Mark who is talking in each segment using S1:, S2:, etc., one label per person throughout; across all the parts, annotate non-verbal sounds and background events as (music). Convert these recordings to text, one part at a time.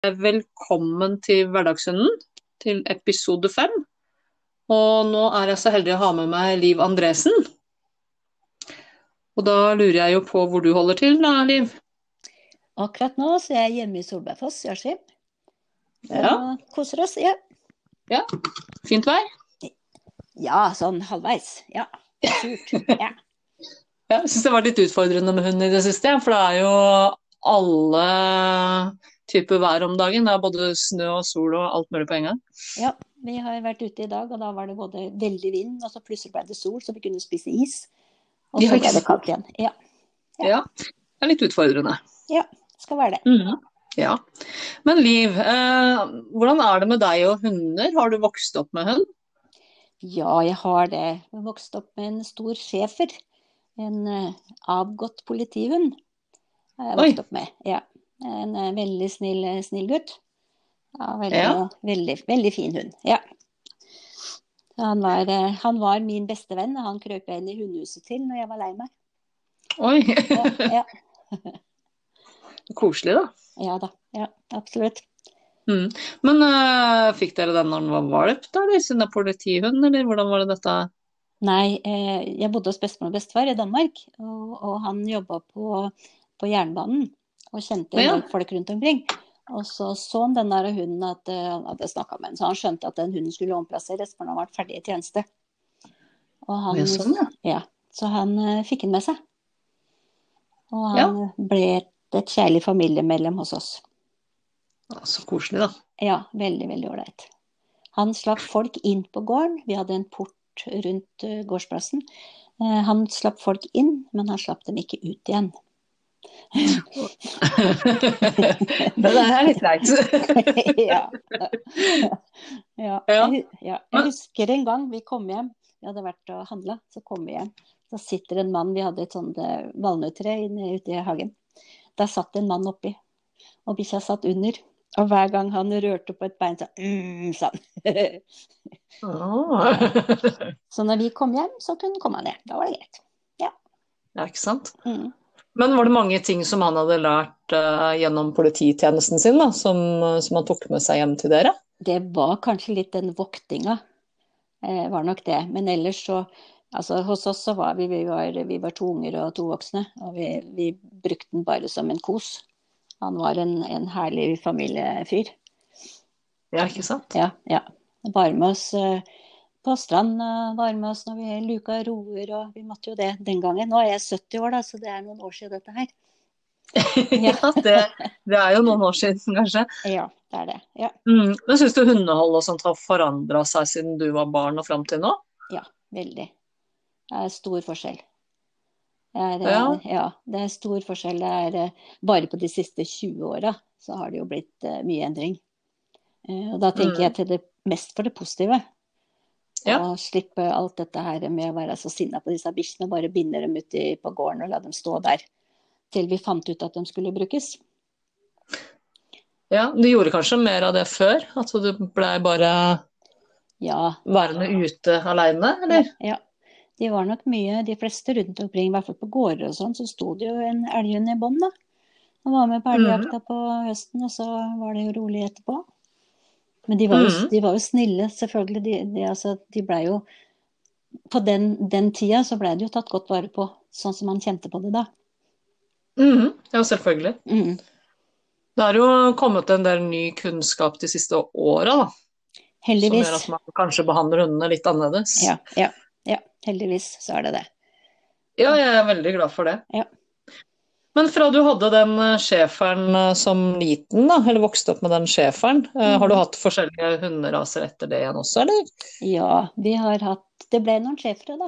S1: Velkommen til Hverdagshunden, til episode fem. Og nå er jeg så heldig å ha med meg Liv Andresen. Og da lurer jeg jo på hvor du holder til da, Liv?
S2: Akkurat nå så er jeg hjemme i Solbergfoss, i Askim.
S1: Ja.
S2: Og koser oss. Ja. ja.
S1: Fint vær?
S2: ja, sånn halvveis. Ja. Surt. (laughs) Ja.
S1: Ja, jeg syns det var litt utfordrende med hund i det siste, for det er jo alle typer vær om dagen. Det er både snø og sol og alt mulig på en gang.
S2: ja. Vi har vært ute i dag, og da var det både veldig vind, og så plutselig ble det sol, så vi kunne spise is. Og så ble det kaldt igjen. Ja. Ja.
S1: Ja, det er litt utfordrende.
S2: Ja, det Skal være det.
S1: Mhm. Ja. Men Liv, eh, hvordan er det med deg og hunder? Har du vokst opp med hund?
S2: Ja, jeg har det. Jeg vokste opp med en stor schæfer. En eh, avgått politihund. har jeg vokst opp med. Ja. En eh, veldig snill, snill gutt. Ja, veldig,
S1: Ja.
S2: veldig, veldig fin hund. Ja. Han var, eh, han var min beste venn, og han krøp jeg inn i hundehuset til når jeg var lei meg.
S1: Oi,
S2: Ja, ja, (laughs)
S1: koselig da.
S2: ja da. Ja, absolutt.
S1: Mm. Men uh, fikk dere den når den var valp, da? Eller siden det er politihund, eller hvordan var det dette?
S2: Nei, eh, jeg bodde hos bestemor og bestefar i Danmark, og, og han jobba på, på jernbanen og kjente en
S1: Ja.
S2: folk rundt omkring. Og så så han den der hunden at eh, han hadde snakka med den, så han skjønte at den hunden skulle omplasseres, for den vært ferdig i tjeneste. Og han,
S1: Ja, sånn, ja.
S2: ja, så han uh, fikk den med seg. Og han ble et, et kjærlig familiemedlem hos oss.
S1: Ja, Så koselig, da.
S2: Ja, veldig, veldig ålreit. Han slapp folk inn på gården. Vi hadde en port rundt eh, gårdsplassen. Eh, Han slapp folk inn, men han slapp dem ikke ut igjen.
S1: Det der er litt leit. (laughs)
S2: ja. Ja.
S1: Ja.
S2: Jeg, ja. jeg husker en gang vi kom hjem. Vi hadde vært og handla, så kom vi hjem. Så sitter en mann, vi hadde et sånt eh, valnøttre ute i hagen. Der satt en mann oppi, og bikkja satt under. Og hver gang han rørte på et bein, så mm, sa han. (laughs) Så når vi kom hjem, så kunne han komme ned. Da var det greit.
S1: Ja, ikke sant.
S2: Mm.
S1: Men var det mange ting som han hadde lært uh, gjennom polititjenesten sin, da, som, som han tok med seg hjem til dere?
S2: Det var kanskje litt den voktinga, eh, var nok det. Men ellers så Altså hos oss så var vi, vi var, vi var to unger og to voksne, og vi, vi brukte den bare som en kos. Han var en, en herlig familiefyr.
S1: Ja, ikke sant?
S2: Ja, ja. Bare med oss eh, på stranda, var med oss når vi luka roer, og vi måtte jo det den gangen. Nå er jeg 70 år, da, så det er noen år siden dette her. (laughs)
S1: Ja, det, det er jo noen år siden, kanskje.
S2: Ja, det er det. Ja,
S1: Mm. Men syns du hundehold og sånt har forandra seg siden du var barn og fram til nå?
S2: veldig. Det er stor forskjell. Det er,
S1: Ja.
S2: ja, det er stor forskjell. Det er eh, bare på de siste 20 åra så har det jo blitt eh, mye endring. Eh, og da tenker
S1: Mm.
S2: jeg til det mest for det positive.
S1: Ja.
S2: Og slippe alt dette her med å være så sinna på disse bikkjene, bare binde dem ute på gården og la dem stå der til vi fant ut at de skulle brukes.
S1: Ja, Du gjorde kanskje mer av det før? At du blei bare
S2: Ja,
S1: værende ute aleine, eller?
S2: ja. De var nok mye, de fleste rundt omkring, i hvert fall på gårder og sånn, så sto det jo en elghund i bånd, da. Og var med på elgjakta på høsten, og så var det jo rolig etterpå. Men de var jo,
S1: mm.
S2: de var jo snille, selvfølgelig. De, de, altså, de blei jo På den, den tida så blei det jo tatt godt vare på, sånn som man kjente på det da.
S1: Mm. Ja, selvfølgelig.
S2: Mm.
S1: Det har jo kommet en del ny kunnskap de siste åra, da.
S2: Heldigvis.
S1: Som gjør at man kanskje behandler hundene litt annerledes.
S2: Ja, ja, ja. Heldigvis så er det det.
S1: Ja, jeg er veldig glad for det.
S2: Ja.
S1: Men fra du hadde den eh, schæferen eh, som liten, da, eller vokste opp med den schæferen, mm. har du
S2: Mhm.
S1: hatt forskjellige hunderaser etter det igjen også, eller?
S2: Ja, vi har hatt Det ble noen schæfere, da.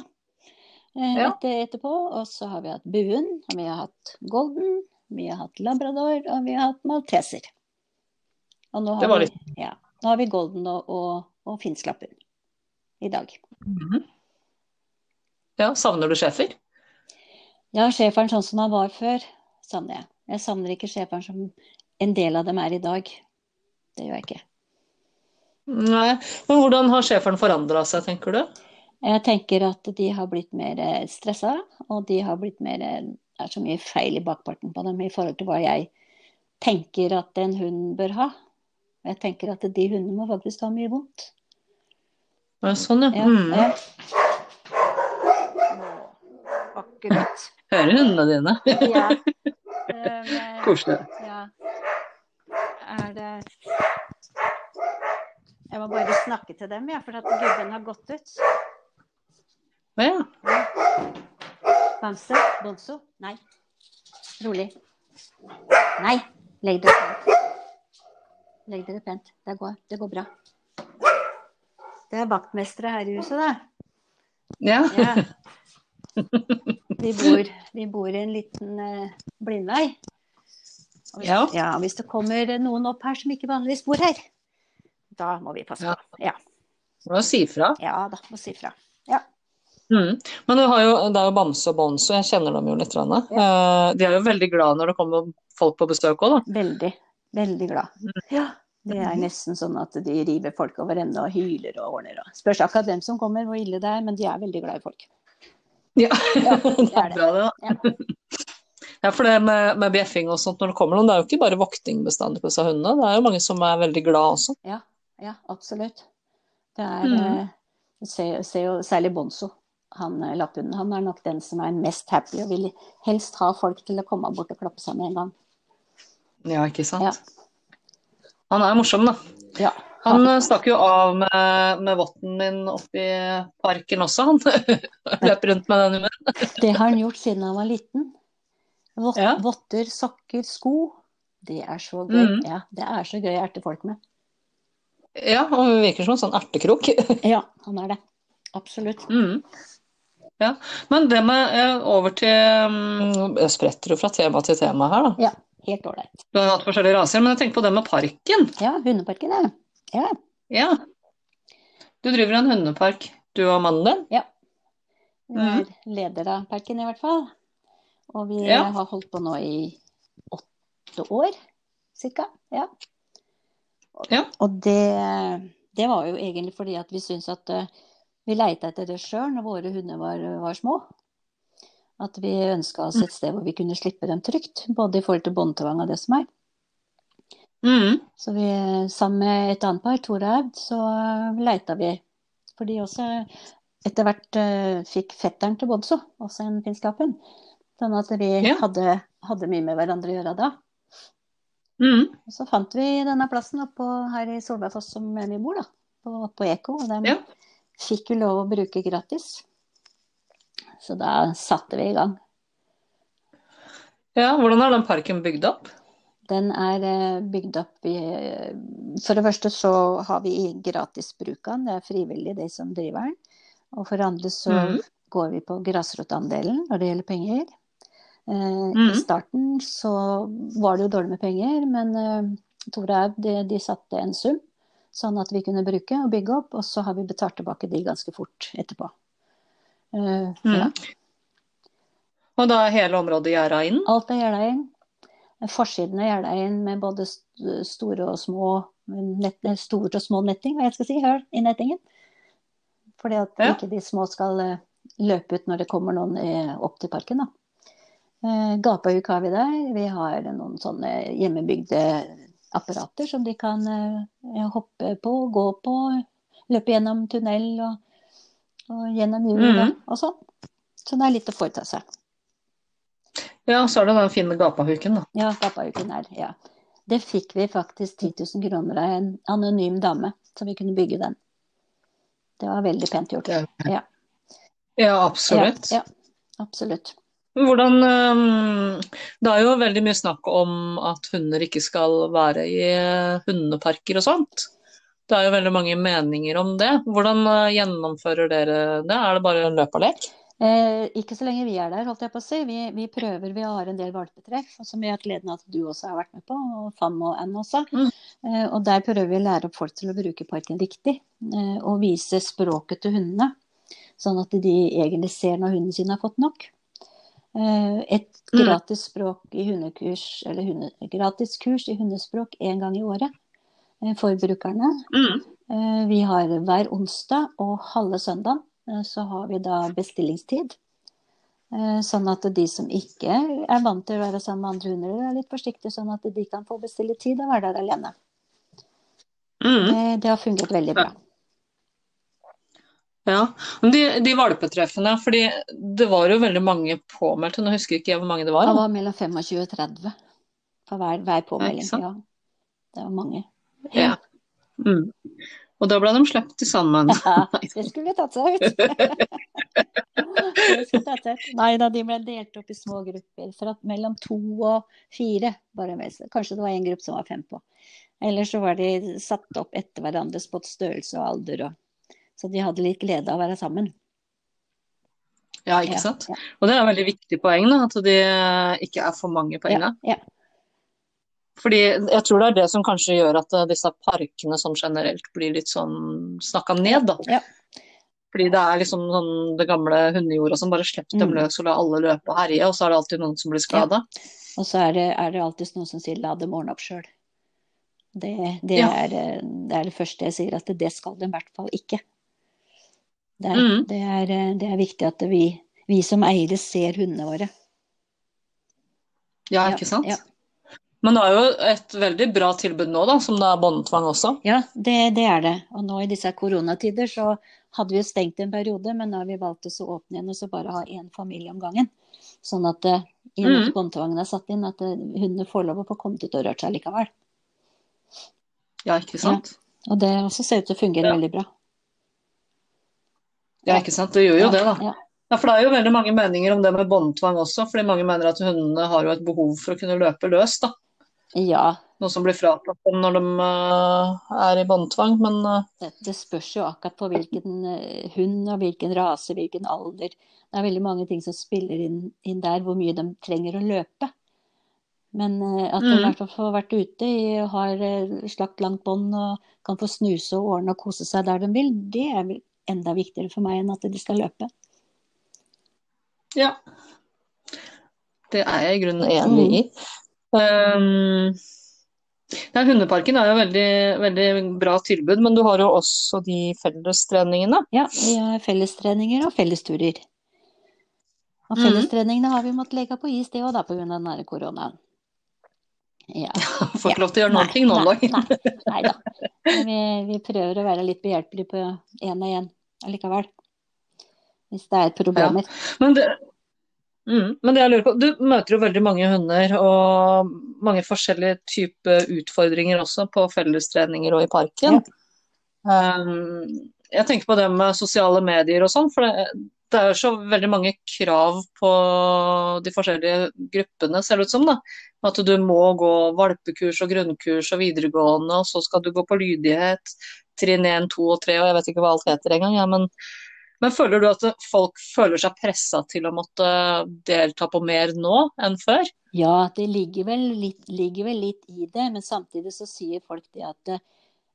S1: Ja.
S2: Etter, etterpå. Og så har vi hatt buen, og vi har hatt golden, vi har hatt labrador, og vi har hatt malteser. Og nå
S1: Det
S2: har,
S1: var
S2: vi,
S1: litt
S2: ja, nå har vi golden og, og, og finsk i dag.
S1: Mhm. Ja, savner du schæfer?
S2: Ja, schæferen sånn som han var før, savner jeg. Jeg savner ikke schæferen som en del av dem er i dag. Det gjør jeg ikke.
S1: Nei. Men hvordan har schæferen forandra seg, tenker du?
S2: Jeg tenker at de har blitt mer stressa, og de har blitt mer Det er så mye feil i bakparten på dem i forhold til hva jeg tenker at en hund bør ha. Jeg tenker at de hundene må faktisk ha mye vondt.
S1: Ja, sånn, ja.
S2: Ja,
S1: Mm.
S2: ja. Akkurat. (laughs)
S1: Hører hundene dine.
S2: Ja.
S1: Koselig.
S2: Ja. Er det Jeg må bare snakke til dem, ja, for at gubben har gått ut.
S1: Å ja.
S2: Bamse? Bonzo? Nei. Rolig. Nei. Legg dere pent. Legg dere pent. Det går, det går bra. Det er vaktmestere her i huset, det.
S1: Ja.
S2: Ja. (laughs) Vi bor, vi bor i en liten eh, blindvei. Hvis,
S1: Ja.
S2: ja, hvis det kommer noen opp her som ikke vanligvis bor her, da må vi passe på. Ja,
S1: Må si fra.
S2: ja da, må si fra.
S1: Mm. Men du har jo, det er jo Bamse og Bonzo, jeg kjenner dem jo litt. grann. Eh, de er jo veldig glad når det kommer folk på besøk òg, da.
S2: Veldig, veldig glad.
S1: Mm.
S2: Ja, det er nesten sånn at de river folk over ende og hyler og ordner. Og. Spørs akkurat hvem som kommer, hvor ille det er, men de er veldig glad i folk.
S1: Ja, (laughs)
S2: Ja,
S1: det
S2: er
S1: bra, det. da. Ja, for det med, med bjeffing og sånt når det kommer noen, det er jo ikke bare vokting bestandig på disse hundene. Det er jo mange som er veldig glad også.
S2: Ja, ja absolutt. Det er
S1: Mm.
S2: eh, se, jo særlig Bonzo. Han eh, lapphunden. Han er nok den som er mest happy og vil helst ha folk til å komme bort og klappe seg med en gang.
S1: Ja, ikke sant?
S2: Ja.
S1: Han er morsom, da.
S2: Ja.
S1: Han stakk jo av med, med votten min oppi parken også, han. (laughs) Løper rundt med den hunden.
S2: Det har han gjort siden han var liten. Vott,
S1: Ja.
S2: Votter, sokker, sko. Det er så gøy.
S1: Mm.
S2: Ja, det er så gøy å erte folk med.
S1: Ja, han virker som en sånn ertekrok. (laughs)
S2: Ja, han er det. Absolutt.
S1: Mm. Ja, men det med over til mm, Jeg spretter jo fra tema til tema her, da.
S2: Ja, helt ålreit.
S1: Du har hatt forskjellige raser, men jeg tenker på det med parken.
S2: Ja, hundeparken, ja. Ja.
S1: Ja. Du driver en hundepark, du og mannen din? Ja.
S2: Vi er leder av parken i hvert fall. Og vi
S1: Ja.
S2: har holdt på nå i åtte år, cirka. Ja.
S1: Ja.
S2: Og det, det var jo egentlig fordi at vi syntes at eh, vi leita etter det sjøl når våre hunder var, var små. At vi ønska oss et sted hvor vi kunne slippe dem trygt. Både i forhold til båndtvang og det som er.
S1: Mm.
S2: Så vi, sammen med et annet par, Tore Aud, så leita vi. For de også etter hvert eh, fikk fetteren til Bodso, også en finnskapen. Sånn at vi
S1: Ja.
S2: hadde, hadde mye med hverandre å gjøre da.
S1: Mm.
S2: Og så fant vi denne plassen oppå her i Solbergfoss som vi bor, da. På, på Eko. Og den
S1: Ja.
S2: fikk jo lov å bruke gratis. Så da satte vi i gang.
S1: Ja, hvordan er den parken bygd opp?
S2: Den er eh, bygd opp i eh, For det første så har vi gratis bruk av den. Det er frivillig, de som driver den. Og for det andre så
S1: mm.
S2: går vi på grasrotandelen når det gjelder penger. Mm. I starten så var det jo dårlig med penger, men eh, Tore Aud de, de satte en sum, sånn at vi kunne bruke og bygge opp. Og så har vi betalt tilbake de ganske fort etterpå.
S1: Uh,
S2: ja.
S1: Og da er hele området gjerda inn?
S2: Alt er gjerda inn. Forsiden av Jeløya med både store og små nett, eh, store og små netting, hva jeg skal si, høl i nettingen. Fordi at
S1: Ja.
S2: ikke de små skal eh, løpe ut når det kommer noen eh, opp til parken. Da. Gapahuk har vi der. Vi har noen sånne hjemmebygde apparater som de kan hoppe på, gå på, løpe gjennom tunnel og, og gjennom hjul
S1: mm
S2: og sånn. Så det er litt å foreta seg.
S1: Ja, så er det den fine gapahuken, da.
S2: Ja, gapahuken er, ja. Det fikk vi faktisk 10 000 kroner av en anonym dame, så vi kunne bygge den. Det var veldig pent gjort. Ja.
S1: Ja, absolutt.
S2: Ja, ja, absolutt.
S1: Hvordan eh, Det er jo veldig mye snakk om at hunder ikke skal være i eh, hundeparker og sånt. Det er jo veldig mange meninger om det. Hvordan eh, gjennomfører dere det? Er det bare løp og lek?
S2: Eh, ikke så lenge vi er der, holdt jeg på å si. Vi, vi prøver, vi har en del valpetreff, som vi har hatt gleden av at du også har vært med på, og Fam og Ann også.
S1: Mm.
S2: Eh, og der prøver vi å lære opp folk til å bruke parken riktig, eh, og vise språket til hundene. Sånn at de egentlig ser når hunden sin har fått nok. Eh, et
S1: Mm.
S2: gratis språk i hundekurs, eller hunde, gratis kurs i hundespråk én gang i året eh, for brukerne. Eh, Vi har hver onsdag og halve søndag så har vi da bestillingstid. Eh, Sånn at de som ikke er vant til å være sammen med andre hunder, er litt forsiktige, sånn at de kan få bestille tid og være der alene.
S1: Mm.
S2: Det, det har fungert veldig bra.
S1: Ja, de, de valpetreffene, fordi det var jo veldig mange påmeldte, nå husker ikke jeg hvor mange det var.
S2: Det var mellom 25 og 30 for hver, hver påmelding. Ja, det var mange.
S1: Ja. Mm. Og da ble de sluppet sammen. (laughs)
S2: Ja, det skulle tatt seg ut. (laughs) det. Nei da, de ble delt opp i små grupper. For at mellom to og fire, bare mest. Kanskje det var en gruppe som var fem på. Eller så var de satt opp etter hverandre både størrelse og alder. Og, så de hadde litt glede av å være sammen.
S1: Ja, ikke sant?
S2: ja.
S1: Og det er et veldig viktig poeng, da, at de ikke er for mange på en
S2: Ja, ja.
S1: Fordi jeg tror det er det som kanskje gjør at eh, disse parkene sånn generelt blir litt sånn snakka ned, da.
S2: Ja.
S1: Fordi det er liksom sånn det gamle hundejorda som bare slipper dem
S2: Mm.
S1: løs og lar alle løpe og herje, og så er det alltid noen som blir skada.
S2: Og så er det, er det alltid noen som sier 'la dem ordne opp sjøl'. Det, det,
S1: Ja.
S2: det er det første jeg sier, at det skal de i hvert fall ikke. Det er,
S1: mm.
S2: det er, det er viktig at vi, vi som eiere ser hundene våre.
S1: Ja,
S2: Ja,
S1: ikke sant?
S2: ja.
S1: Men det er jo et veldig bra tilbud nå, da, som det er båndtvang også.
S2: Ja, det, det er det. Og nå i disse koronatider så hadde vi jo stengt en periode, men nå har vi valgt å åpne igjen og så bare ha én familie om gangen. Sånn at i og med at båndtvangen er satt inn, at eh, hundene får lov å få kommet ut og rørt seg likevel.
S1: Ja, ikke sant?
S2: Og det også ser ut til å fungere
S1: Ja.
S2: veldig bra.
S1: Ja, ikke sant. Det gjør jo
S2: Ja,
S1: det, da.
S2: Ja.
S1: Ja, for det er jo veldig mange meninger om det med båndtvang også, fordi mange mener at hundene har jo et behov for å kunne løpe løs, da.
S2: Ja,
S1: Noe som blir fratatt dem når de eh, er i båndtvang. Men eh,
S2: det, spørs jo akkurat på hvilken eh, hund og hvilken rase, hvilken alder. Det er veldig mange ting som spiller inn, inn der, hvor mye de trenger å løpe. Men at de i
S1: Mhm.
S2: hvert fall får vært ute, har slakt langt bånd og kan få snuse og ordne og kose seg der de vil, det er vel enda viktigere for meg enn at de skal løpe.
S1: ja. Det er jeg i grunnen enig i. Um, ja, Hundeparken er jo veldig, veldig bra tilbud, men du har jo også de fellestreningene.
S2: Ja, vi har fellestreninger og fellesturer. Og
S1: Mhm.
S2: fellestreningene har vi måttet legge på is, det òg, pga. den koronaen. Ja. (laughs)
S1: Får ikke lov til å gjøre noen ting nå om
S2: nei, nei, da. Vi, vi prøver å være litt behjelpelige på én og én allikevel. Hvis det er problemer.
S1: Men det, mm, men det jeg lurer på, du møter jo veldig mange hunder og mange forskjellige typer utfordringer også på fellestreninger og i parken. Um, jeg tenker på det med sosiale medier og sånn, for det, det er jo så veldig mange krav på de forskjellige gruppene, ser det ut som. da. At du må gå valpekurs og grunnkurs og videregående, og så skal du gå på lydighet. Trinn 1, 2 og 3, og jeg vet ikke hva alt heter engang. Ja, men, men føler du at folk føler seg pressa til å måtte delta på mer nå enn før?
S2: Ja, det ligger vel, litt, ligger vel litt i det, men samtidig så sier folk det at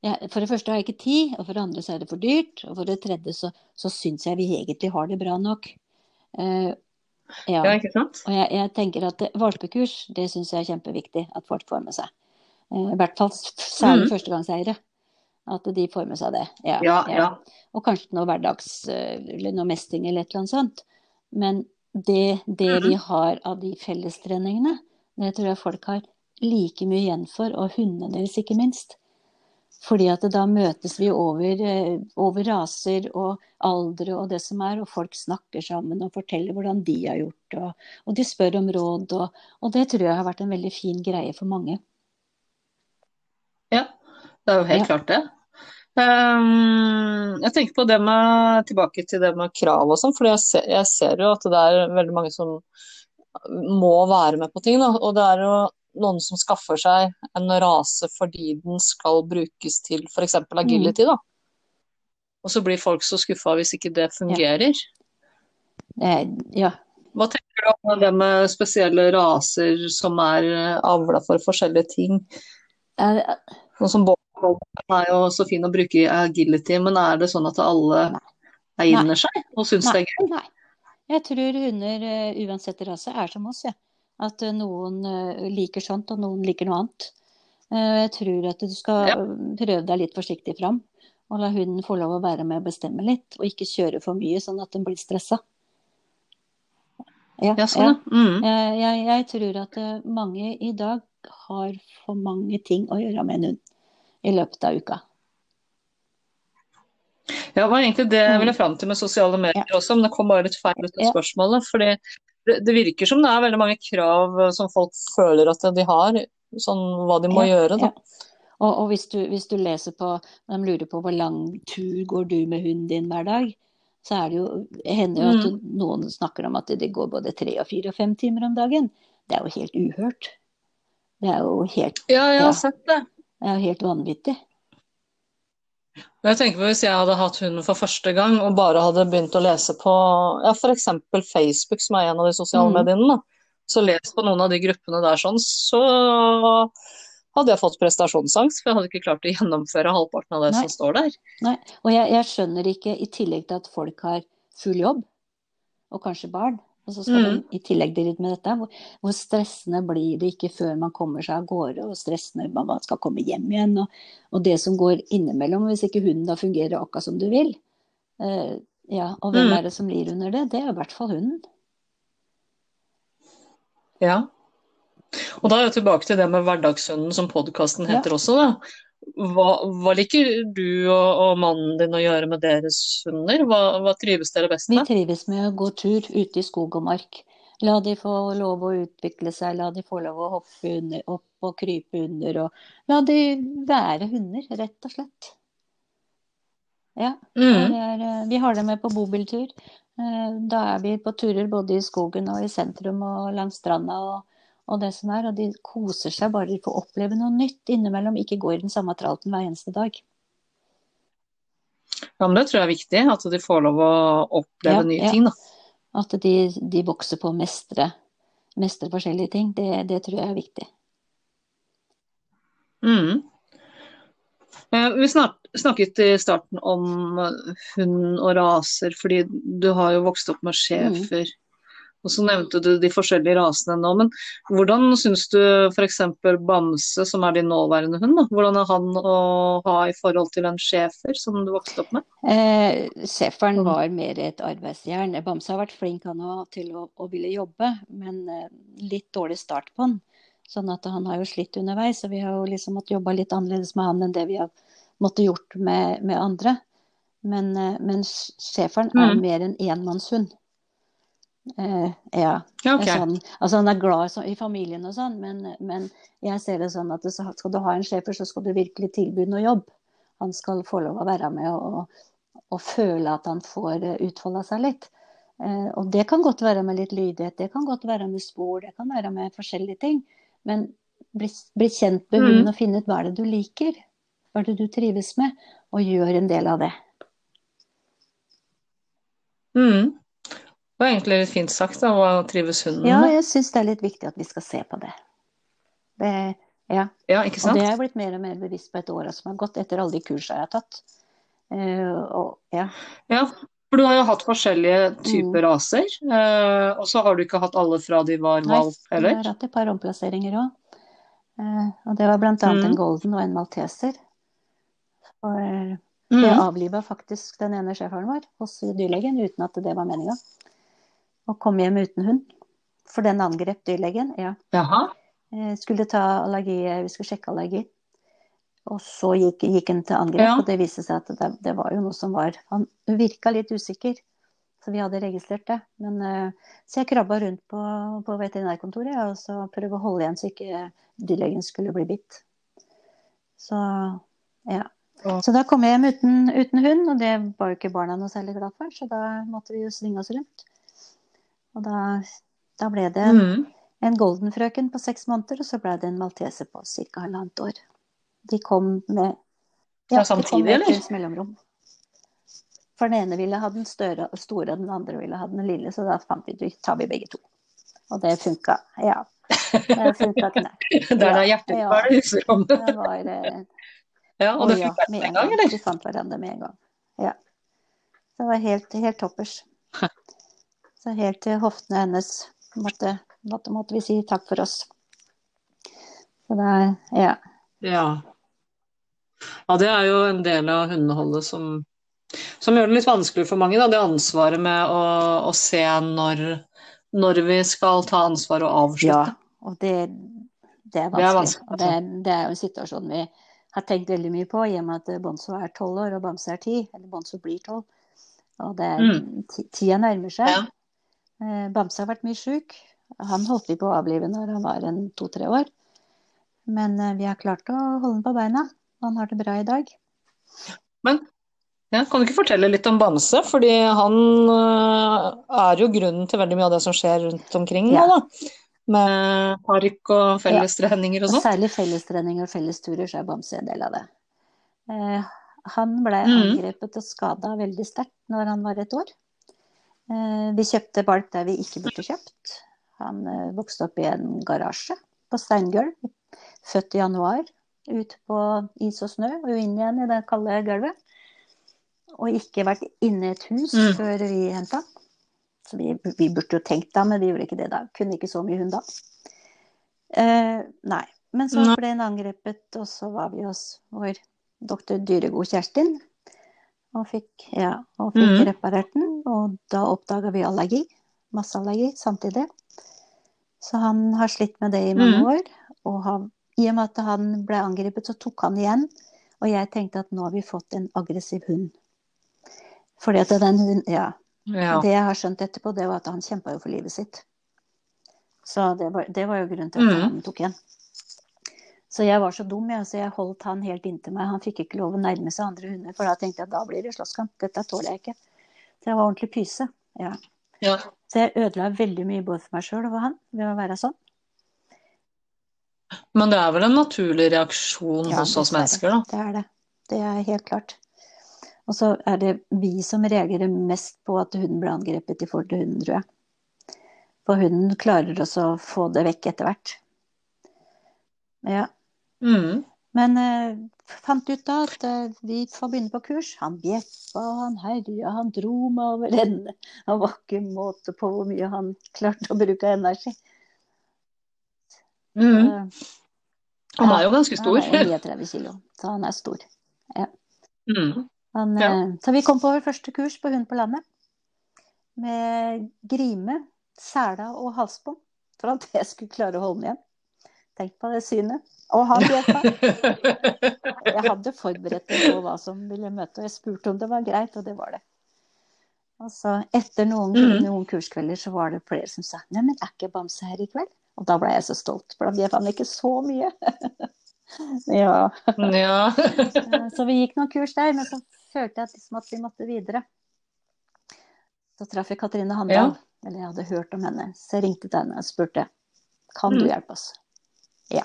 S2: ja, for det første har jeg ikke tid, og for det andre så er det for dyrt, og for det tredje så, så syns jeg vi egentlig har det bra nok. Uh, ja.
S1: Ja, ikke sant?
S2: Og jeg, jeg tenker at valpekurs, det syns jeg er kjempeviktig at folk får med seg. Eh, I hvert fall særlig
S1: mm.
S2: førstegangseiere. At de får med seg det. Ja,
S1: Ja, ja.
S2: Og kanskje noe hverdags, eh, eller noe mestring eller et eller annet sånt. Men det, det vi
S1: Mhm.
S2: har av de fellestreningene, det tror jeg folk har like mye igjen for, og hundene deres ikke minst. Fordi at da møtes vi over, eh, over raser og aldre og det som er, og folk snakker sammen og forteller hvordan de har gjort det, og, og de spør om råd, og, og det tror jeg har vært en veldig fin greie for mange.
S1: Ja, det er jo helt
S2: Ja.
S1: klart det. Ehm, jeg tenker på det med, tilbake til det med krav og sånn, for jeg, ser- jeg ser jo at det er veldig mange som må være med på ting. Da. Og det er jo noen som skaffer seg en rase fordi den skal brukes til f.eks. agility. Da. Og så blir folk så skuffa hvis ikke det fungerer.
S2: Eh, ja.
S1: Hva tenker du om det med spesielle raser som er avla for forskjellige ting?
S2: Eh,
S1: Noe som Bob er jo så fin å bruke i agility, men er det sånn at alle egner seg og syns det er gøy?
S2: nei. Jeg tror hunder, eh, uansett rase, er som oss, jeg. At eh, noen eh, liker sånt, og noen liker noe annet. Jeg tror at du skal
S1: Ja.
S2: prøve deg litt forsiktig fram, og la hunden få lov å være med og bestemme litt, og ikke kjøre for mye, sånn at den blir stressa. Ja,
S1: Ja, sånn, ja. Mm.
S2: Jeg, jeg, jeg tror at mange i dag har for mange ting å gjøre med en hund i løpet av uka.
S1: Ja, det var egentlig det jeg
S2: Mm.
S1: ville fram til med sosiale medier også, men det kom bare litt feil ut av spørsmålet. Fordi det, det virker som det er veldig mange krav eh, som folk føler at de har, sånn hva de må
S2: Ja,
S1: gjøre, da.
S2: ja. Og, og hvis, du, hvis du leser på De lurer på hvor lang tur går du med hunden din hver dag, så er det jo hender jo at
S1: Mm.
S2: noen snakker om at det går både tre og fire og fem timer om dagen. Det er jo helt uhørt. Det er jo helt,
S1: Ja, jeg
S2: Ja.
S1: har sett det.
S2: Det er jo helt vanvittig.
S1: Jeg tenker på Hvis jeg hadde hatt hunden for første gang og bare hadde begynt å lese på ja, f.eks. Facebook, som er en av de sosiale
S2: Mm.
S1: mediene, da. så lest på noen av de gruppene der sånn, så hadde jeg fått prestasjonsangst, for jeg hadde ikke klart å gjennomføre halvparten av det
S2: Nei.
S1: som står der.
S2: Nei, og jeg, jeg skjønner ikke, i tillegg til at folk har full jobb, og kanskje barn, og så skal
S1: Mm.
S2: i tillegg drive med dette, hvor, hvor stressende blir det ikke før man kommer seg av gårde, og stressende når man skal komme hjem igjen, og, og det som går innimellom, hvis ikke hunden da fungerer akkurat som du vil. Eh, ja, og hvem
S1: Mm.
S2: er det som lir under det? Det er i hvert fall hunden.
S1: Ja. Og da er jeg tilbake til det med hverdagshunden, som podkasten
S2: Ja.
S1: heter også, da. Hva, hva liker du og, og mannen din å gjøre med deres hunder? Hva, hva trives dere best med?
S2: Vi trives med å gå tur ute i skog og mark. La de få lov å utvikle seg, la de få lov å hoppe under, opp og krype under, og la de være hunder, rett og slett. Ja,
S1: Mm.
S2: er, eh, vi har dem med på bobiltur. Eh, Da er vi på turer både i skogen og i sentrum og langs stranda og, og det som er, og de koser seg bare de får oppleve noe nytt innimellom, ikke gå i den samme tralten hver eneste dag.
S1: Ja, men det tror jeg er viktig, at de får lov å oppleve
S2: Ja,
S1: nye
S2: ja.
S1: ting, da.
S2: At de, de vokser på å mestre, mestre forskjellige ting, det, det tror jeg er viktig.
S1: Mm. Eh, Vi snak, snakket i starten om eh, hund og raser, fordi du har jo vokst opp med schæfer. Og så nevnte du de forskjellige rasene nå, men hvordan syns du f.eks. Bamse, som er din nåværende hund, da, hvordan er han å ha i forhold til en schæfer som du vokste opp med?
S2: Eh, Schæferen
S1: eh,
S2: var mer et arbeidsjern. Bamse har vært flink han også, til å, å ville jobbe, men eh, litt dårlig start på han. Sånn at han har jo slitt underveis, og vi har jo liksom måttet jobbe litt annerledes med han enn det vi har måttet gjort med, med andre. Men, eh, men schæferen er
S1: Mm.
S2: mer en enmannshund. Eh, ja.
S1: Ja,
S2: Det
S1: ok.
S2: er Sånn, altså han er glad så, i familien og sånn, men, men jeg ser det sånn at det, skal du ha en schæfer, så skal du virkelig tilby noe jobb. Han skal få lov å være med og, og føle at han får utfolda seg litt. Eh, og det kan godt være med litt lydighet, det kan godt være med spor, det kan være med forskjellige ting. Men bli, bli kjent med
S1: Mm.
S2: og finne ut hva er det du liker, hva er det du trives med, og gjør en del av det.
S1: Mm. Det var egentlig litt fint sagt, da. Hva trives hunden med?
S2: Ja, jeg syns det er litt viktig at vi skal se på det. det ja.
S1: Ja, ikke
S2: Og det er jeg blitt mer og mer bevisst på etter åra som har gått, etter alle de kursene jeg har tatt. Uh, og, ja.
S1: Ja, for du har jo hatt forskjellige typer
S2: Mm.
S1: raser, Uh, og så har du ikke hatt alle fra de var
S2: Nei,
S1: valp,
S2: jeg
S1: eller?
S2: har hatt et par omplasseringer òg. Uh, og det var annet
S1: Mm.
S2: en golden og en malteser. Eh,
S1: Mm.
S2: jeg avliva faktisk den ene schæferen vår hos dyrlegen uten at det var meninga. Og kom hjem uten hund. For den angrep dyrlegen. Ja.
S1: Jaha.
S2: Eh, skulle ta allergi, vi skulle sjekke allergi. Og så gikk, gikk han til angrep,
S1: Ja.
S2: og det viste seg at det, det var jo noe som var Han virka litt usikker, så vi hadde registrert det. Men, eh, så jeg krabba rundt på, på veterinærkontoret og så prøvde å holde igjen så ikke dyrlegen skulle bli bitt. Så ja.
S1: Ja.
S2: Så da kom jeg hjem uten, uten hund, og det var jo ikke barna noe særlig glad for, så da måtte vi jo svinge oss rundt. Og da, da ble det
S1: Mm.
S2: en goldenfrøken på seks måneder, og så ble det en malteser på ca. halvannet år. De kom med
S1: Ja,
S2: de kom med
S1: eller?
S2: mellomrom. For den ene ville ha den større, store, og den andre ville ha den lille, så da fant vi ut tar vi begge to. Og det funka. Ja. Det funka knert. (laughs)
S1: Der det er hjertet
S2: ja.
S1: det huserommet.
S2: Det var eh, (laughs)
S1: Ja, og det
S2: ja,
S1: funka
S2: ja,
S1: med
S2: en
S1: gang. eller?
S2: Vi fant hverandre med en gang. Ja. Det var helt, helt toppers. (laughs) Så helt til hoftene hennes måtte, måtte, måtte vi si takk for oss. Så det er Ja.
S1: Ja. Ja, det er jo en del av hundeholdet som, som gjør det litt vanskelig for mange, da. Det ansvaret med å, å se når når vi skal ta ansvar og avslutte.
S2: Ja, og det, det er
S1: Det er
S2: vanskelig.
S1: vanskelig,
S2: Og det, det er jo en situasjon vi har tenkt veldig mye på, i og med at Bonzo er tolv år og Bamse er ti. Eller Bonzo blir tolv. Og det er,
S1: Mm.
S2: tida nærmer seg.
S1: Ja.
S2: Eh, Bamse har vært mye sjuk. Han holdt vi på å avlive når han var en to-tre år. Men eh, vi har klart å holde ham på beina. Han har det bra i dag.
S1: Men ja, kan du ikke fortelle litt om Bamse? Fordi han øh, er jo grunnen til veldig mye av det som skjer rundt omkring nå, da. Med park og fellestreninger og
S2: Og
S1: sånn.
S2: særlig fellestreninger og fellesturer, så er Bamse en del av det. Eh, han ble
S1: Mhm.
S2: angrepet og skada veldig sterkt når han var et år. Eh, vi kjøpte valp der vi ikke burde kjøpt. Han eh, vokste opp i en garasje på steingulv, født i januar. Ut på is og snø og inn igjen i det kalde gulvet. Og ikke vært inne i et hus
S1: Mm.
S2: før vi henta. Så vi, vi burde jo tenkt da, men vi gjorde ikke det da. Kunne ikke så mye hund da. Eh, nei. Men så ble han angrepet, og så var vi hos vår doktor Dyregod Kjerstin. Og fikk, ja, og fikk
S1: mm.
S2: reparert den. Og da oppdaga vi allergi. Masseallergi samtidig. Så han har slitt med det i mange
S1: mm.
S2: år. Og har, i og med at han ble angrepet, så tok han igjen. Og jeg tenkte at nå har vi fått en aggressiv hund. Fordi at den hunden Ja.
S1: Ja.
S2: Det jeg har skjønt etterpå, det var at han kjempa jo for livet sitt. Så det var, det var jo grunnen til at
S1: mm.
S2: han tok igjen. Så jeg var så dum, jeg, så jeg holdt han helt inntil meg. Han fikk ikke lov å nærme seg andre hunder, for da tenkte jeg at da blir det slåsskamp. Dette tåler jeg ikke. Så jeg var ordentlig pyse. Ja.
S1: Ja.
S2: Så jeg ødela veldig mye både for meg sjøl og for han ved å være sånn.
S1: Men det er vel en naturlig reaksjon
S2: Ja,
S1: hos oss mennesker, da.
S2: Det er det. Det er helt klart. Og så er det vi som reagerer mest på at hunden ble angrepet i forhold til hunden, tror jeg. For hunden klarer også å få det vekk etter hvert. Ja.
S1: Mm.
S2: Men eh, fant ut da at eh, vi får begynne på kurs. Han bjeffa, han herja, han dro meg over ende. Han var ikke måte på hvor mye han klarte å bruke energi.
S1: Mm.
S2: Eh,
S1: Han er jo ganske stor.
S2: Han er 39 kilo, så han er stor.
S1: Mm.
S2: Han,
S1: Ja.
S2: eh, Så vi kom på vår første kurs på Hund på landet. Med grime, sela og halsbånd. For at jeg skulle klare å holde den igjen. Tenk på det synet. Og han. (laughs) Jeg hadde forberedt meg på hva som ville møte, og jeg spurte om det var greit, og det var det. Og så etter noen,
S1: Mhm.
S2: noen kurskvelder så var det flere som sa Nei, men er ikke Bamse her i kveld? Og da ble jeg så stolt, for da bjeffa han ikke så mye. (laughs) ja. (laughs)
S1: Ja.
S2: Så vi gikk noen kurs der, men så følte jeg liksom at vi måtte videre. Så traff jeg Katrine Handal, eller jeg hadde hørt om henne. Så jeg ringte til henne og spurte kan du
S1: Mm.
S2: hjelpe oss. Ja.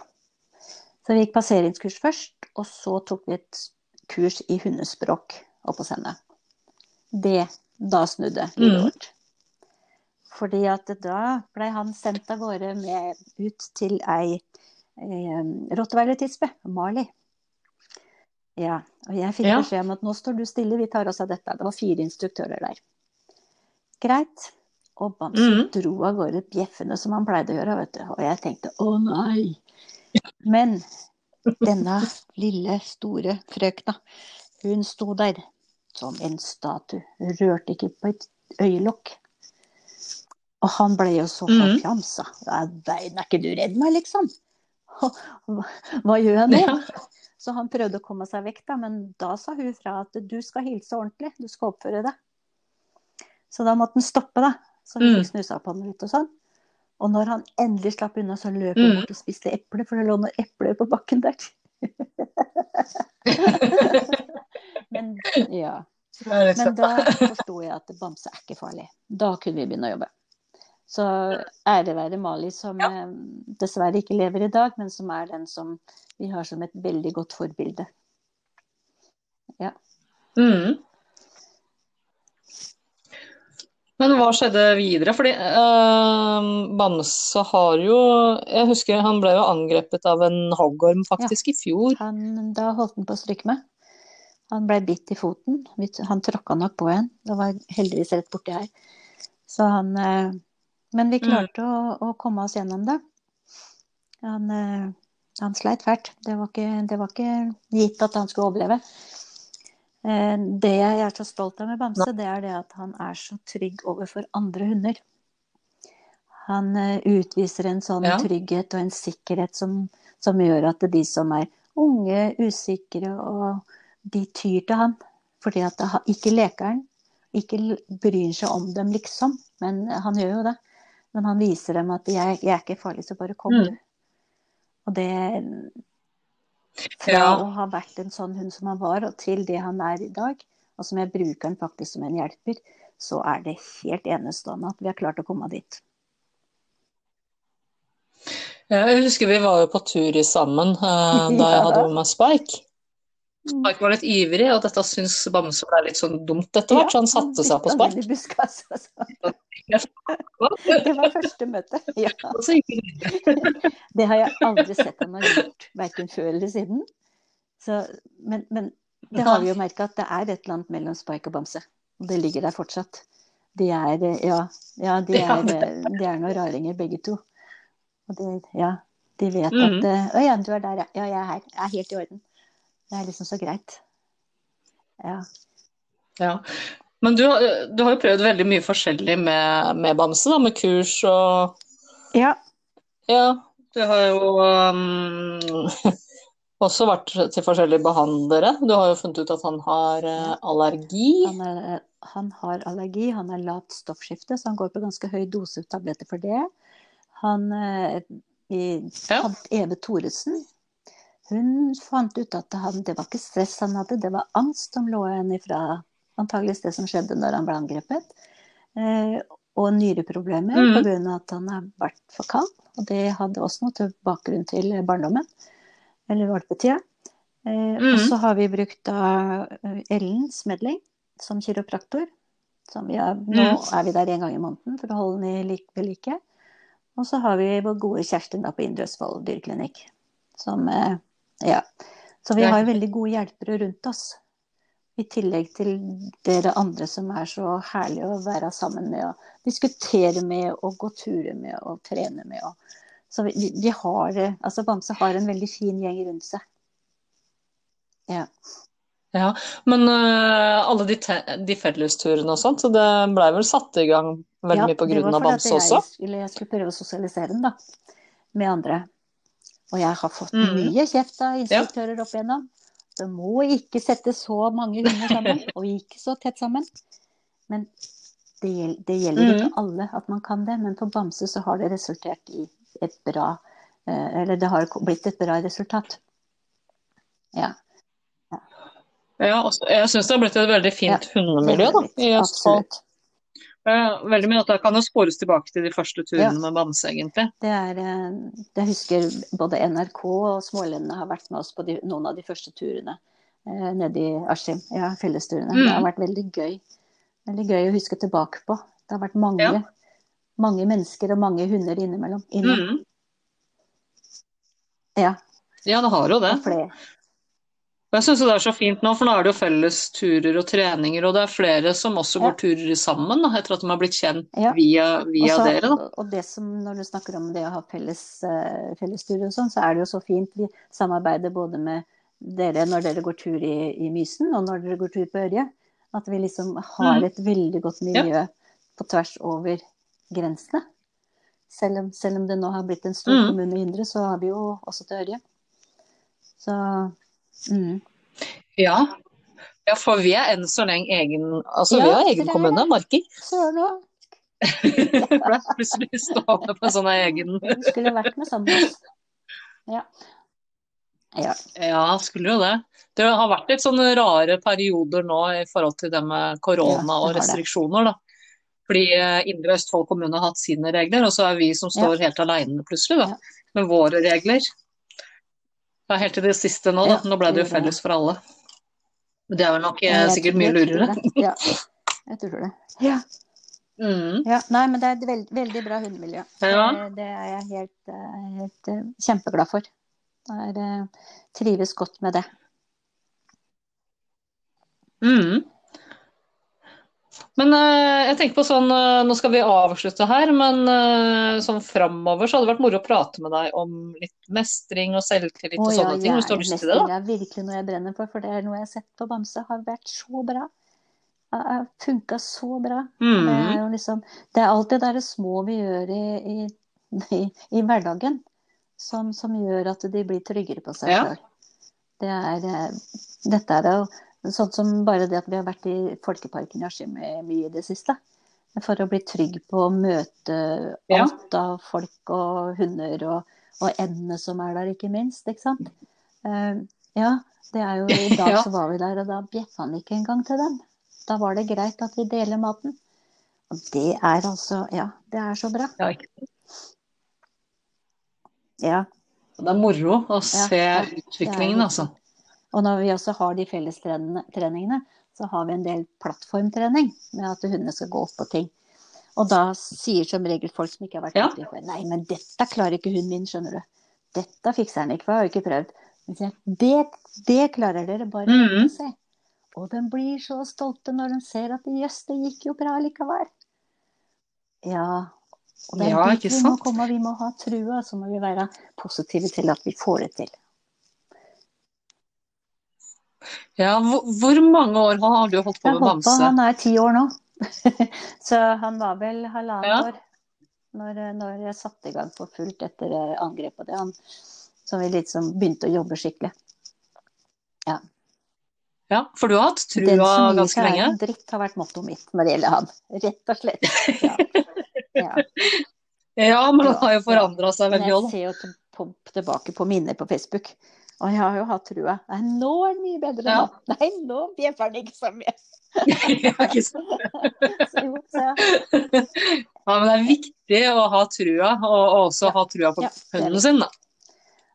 S2: Så vi gikk passeringskurs først, og så tok vi et kurs i hundespråk oppe hos henne. Det, da snudde livet
S1: Mm.
S2: Fordi at da ble han sendt av gårde med ut til ei eh, rottweilertispe, Mali. Ja, og jeg fikk
S1: Ja.
S2: beskjed om at nå står du stille, vi tar oss av dette. Det var fire instruktører der. Greit. Og Bamse
S1: mm.
S2: dro av gårde bjeffende som han pleide å gjøre, vet du. Og jeg tenkte å nei. Men denne lille, store frøkna, hun sto der som en statue. Rørte ikke på et øyelokk. Og han ble jo så
S1: Mhm.
S2: forfjamsa. Mm. Veien, er ikke du redd meg, liksom? Hva, gjør jeg nå?
S1: Ja.
S2: Så han prøvde å komme seg vekk, da, men da sa hun fra at du skal hilse ordentlig, du skal oppføre deg. Så da måtte han stoppe, da. Så hun fikk snusa på ham litt og sånn. Og når han endelig slapp unna, så løp han
S1: Mm.
S2: bort og spiste eple, for det lå noen epler på bakken der. (laughs) Men ja. Men da (laughs) forsto jeg at bamse er ikke farlig. Da kunne vi begynne å jobbe. Så ære være Mali, som ja. dessverre ikke lever i dag, men som er den som vi har som et veldig godt forbilde.
S1: Mm. Men hva skjedde videre? Fordi eh, Bamse har jo Jeg husker han ble jo angrepet av en hoggorm faktisk i fjor.
S2: Han, da holdt han på å stryke med. Han ble bitt i foten. Han tråkka nok på en. Det var heldigvis rett borti her. Så han eh, Men vi klarte å, å komme oss gjennom det. Han, eh, han sleit fælt. Det var, ikke, det var ikke gitt at han skulle overleve. Eh, Det jeg er så stolt av med Bamse, det er det at han er så trygg overfor andre hunder. Han eh, utviser en sånn
S1: Ja.
S2: trygghet og en sikkerhet som, som gjør at de som er unge, usikre, og de tyr til han. Fordi at det, ikke leker han, ikke bryr seg om dem, liksom. Men han gjør jo det. Men han viser dem at jeg, jeg er ikke farlig, så bare kom,
S1: Mm.
S2: Og det Fra
S1: Ja.
S2: å ha vært en sånn hund som han var, og til det han er i dag, og som jeg bruker han faktisk som en hjelper, så er det helt enestående at vi har klart å komme dit.
S1: Jeg husker vi var jo på tur sammen eh, (laughs) da jeg hadde med meg Spike.
S2: Mm.
S1: Spike var litt ivrig, og dette syns Bamse ble litt sånn dumt etter hvert, så han satte seg på
S2: Spark. Og sånn. (laughs) Det var første møte. Ja. (laughs)
S1: Det
S2: har jeg aldri sett han har gjort, verken før eller siden. Så, men, men det har vi jo merka at det er et eller annet mellom Spike og Bamse. Og det ligger der fortsatt. De (laughs) er eh, ja, ja, de er, eh, de er noen raringer begge to. Og de, ja, de vet
S1: Mhm.
S2: at eh, Å ja, du er der, ja. Ja, jeg er her. Jeg er helt i orden. Det er liksom så greit. Ja.
S1: Ja. Men du, du har jo prøvd veldig mye forskjellig med, med Bamse, da, med kurs og
S2: ja.
S1: Ja, du har jo um, (laughs) også vært til forskjellige behandlere. Du har jo funnet ut at han har eh, allergi.
S2: Han, er, han har allergi, han har lavt stoffskifte, så han går på ganske høy dose tabletter for det. Han eh, i,
S1: Ja.
S2: han, Eve Thoresen, hun fant ut at han, det var ikke stress han hadde, det var angst som lå igjen ifra antageligvis det som skjedde når han ble angrepet. Eh, og nyreproblemer mm. av at han har vært for kald. Og det hadde også noe til bakgrunn til barndommen, eller valpetida. Eh, Og
S1: Mhm.
S2: så har vi brukt da eh, Ellen Smedling som kiropraktor. Som vi er, nå
S1: Mhm.
S2: er vi der en gang i måneden for å holde den i like, ved like. Og så har vi vår gode Kjerstin da på Indre Østfold dyreklinikk. Som eh, Ja. Så vi
S1: har
S2: har veldig gode hjelpere rundt oss. I tillegg til dere andre som er så herlige å være sammen med og diskutere med og gå turer med og trene med. Så vi, vi- har det Altså Bamse har en veldig fin gjeng rundt seg. Ja.
S1: Ja, men uh, alle de, de fellesturene og sånt, så det blei vel satt i gang veldig
S2: Ja,
S1: mye på
S2: det
S1: grunn
S2: var
S1: av
S2: fordi
S1: Bamse også?
S2: Jeg skulle, jeg skulle prøve å sosialisere den, da. Med andre. Og jeg har fått
S1: mm.
S2: mye kjeft av instruktører opp igjennom. Det må ikke sette så mange hunder sammen, (laughs) og ikke så tett sammen. Men det, gjel- det gjelder ikke alle at man kan det. Men for Bamse så har det resultert i et bra eh, Eller det har blitt et bra resultat. Ja.
S1: Ja, også, jeg syns det har blitt et veldig fint
S2: Ja,
S1: hundemiljø da, i. Østfold.
S2: Absolutt.
S1: Eh, veldig mye at det kan jo spores tilbake til de første turene
S2: Ja.
S1: med Bamse, egentlig.
S2: Det er, eh, jeg husker både NRK og Smålendene har vært med oss på de, noen av de første turene eh, nede i Askim. Ja, fellesturene.
S1: Mm.
S2: Det har vært veldig gøy. Veldig gøy å huske tilbake på. Det har vært mange,
S1: Ja.
S2: mange mennesker og mange hunder innimellom. Innom.
S1: Mm.
S2: Ja,
S1: Ja, det har jo det.
S2: og flere.
S1: Og jeg syns det er så fint nå, for nå er det jo felles turer og treninger, og det er flere som også
S2: Ja.
S1: går turer sammen, da, etter at de har blitt kjent
S2: Ja.
S1: via, via
S2: Også-
S1: dere, da.
S2: Og det som, når du snakker om det å ha felles, uh, fellesturer og sånn, så er det jo så fint. Vi samarbeider både med dere når dere går tur i, i Mysen, og når dere går tur på Ørje. At vi liksom har
S1: Mm.
S2: et veldig godt miljø på tvers over grensene. Selv om, selv om det nå har blitt en stor
S1: Mm.
S2: kommune indre, så har vi jo også til Ørje. Så mm.
S1: Ja. ja, for vi er enn så lenge egen Altså,
S2: Ja, (laughs)
S1: vi har egen kommune, Marker.
S2: Søren òg.
S1: Ble plutselig stående på sånn egen (laughs)
S2: skulle vært med sammen. Ja. ja.
S1: Ja, skulle jo det. Det har vært litt sånne rare perioder nå i forhold til det med korona og restriksjoner, da. Fordi eh, Indre Østfold kommune har hatt sine regler, og så er vi som står helt alene plutselig, da. Med våre regler. Ja, helt til det siste nå, da. Nå ble det jo felles for alle. Men det er vel nok eh,
S2: Jeg
S1: sikkert mye lurere.
S2: Ja, jeg tror det. Ja.
S1: Mm.
S2: ja. Nei, men det er et veld, veldig bra hundemiljø.
S1: Ja.
S2: Det, det er jeg helt, eh, helt eh, kjempeglad for. Jeg trives godt med det.
S1: Mm. Men uh, jeg tenker på sånn, uh, nå skal vi avslutte her, men uh, sånn framover så hadde det vært moro å prate med deg om litt mestring og selvtillit og
S2: sånne ja,
S1: ting, hvis du har lyst til det, da.
S2: Mestring er virkelig noe jeg brenner for, for det er noe jeg har sett på Bamse har vært så bra. funka så bra. Det er
S1: Mm.
S2: liksom Det er alt det derre små vi gjør i, i, i, i hverdagen som, som gjør at de blir tryggere på seg
S1: Ja.
S2: sjøl. Det er Dette er jo sånn som bare det at vi har vært i Folkeparken i Askim mye i det siste. For å bli trygg på å møte alt av folk og hunder og, og endene som er der, ikke minst. Ikke sant? Eh, ja, det er jo I dag (laughs) så var vi der, og da bjeffa han ikke engang til dem. Da var det greit at vi deler maten. Og det er altså Ja, det er så bra.
S1: Ja, ikke sant.
S2: Ja.
S1: Det er moro å se
S2: ja.
S1: utviklingen,
S2: altså. Ja.
S1: altså.
S2: Og når vi også har de fellestreningene, så har vi en del plattformtrening med at hundene skal gå opp på ting. Og da sier som regel folk som ikke har vært
S1: Ja.
S2: borti før Nei, men dette klarer ikke hunden min, skjønner du. Dette fikser han ikke, for jeg har jo ikke prøvd. Men sier det, det klarer dere, bare mm -hmm. se. Og de blir så stolte når de ser at jøss, det gikk jo bra likevel. Ja. Og det er
S1: Ja,
S2: dit vi må komme, vi må ha trua, så må vi være positive til at vi får det til.
S1: Ja, hvor, hvor mange år har du holdt på
S2: Jeg
S1: med
S2: har holdt på,
S1: bamse?
S2: han er ti år nå. (laughs) så han var vel halvannet
S1: Ja.
S2: år når, når jeg satte i gang for fullt etter eh, angrepet. Det han som vi liksom begynte å jobbe skikkelig.
S1: Ja, for du har hatt
S2: Den
S1: trua
S2: som gir
S1: ganske
S2: seg er
S1: lenge?
S2: en dritt har vært mottoet mitt når det gjelder han. Rett og slett. Ja. Ja. (laughs)
S1: Ja, men
S2: han
S1: har jo forandra seg veldig òg.
S2: jeg ser jo på, tilbake på minner på Facebook. Og jeg har jo hatt trua. Nei, nå er det mye bedre
S1: Ja.
S2: nå. Nei, nå bjeffer den ikke så mye. (laughs)
S1: Ja, ikke sant?
S2: Så, (laughs) jo, så, ja.
S1: Ja, men det er viktig å ha trua, og og også
S2: Ja.
S1: ha trua på
S2: Ja,
S1: hunden sin, da.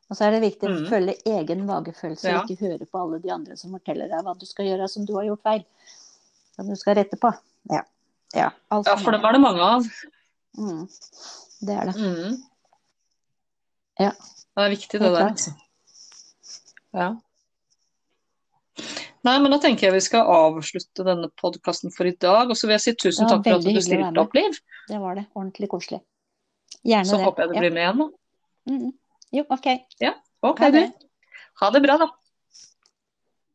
S2: Og så er det viktig å
S1: Mm.
S2: følge egen magefølelse, og ikke høre på alle de andre som forteller deg hva du skal gjøre som du har gjort feil. Som du skal rette på. Ja. Ja, altså,
S1: Ja,
S2: for
S1: dem er det mange av.
S2: Mm. Det er det.
S1: Mm.
S2: Ja.
S1: Det er viktig, det
S2: Helt
S1: der, altså. Ja. Nei, men da tenker jeg vi skal avslutte denne podkasten for i dag. Og så vil jeg si tusen takk for at du stilte opp, Liv.
S2: Det var det. Ordentlig koselig. Gjerne
S1: Så
S2: det.
S1: håper jeg du
S2: Ja.
S1: blir med igjen, da.
S2: Mm. Jo, OK.
S1: Ok,
S2: Ha
S1: du. Ha det bra, da.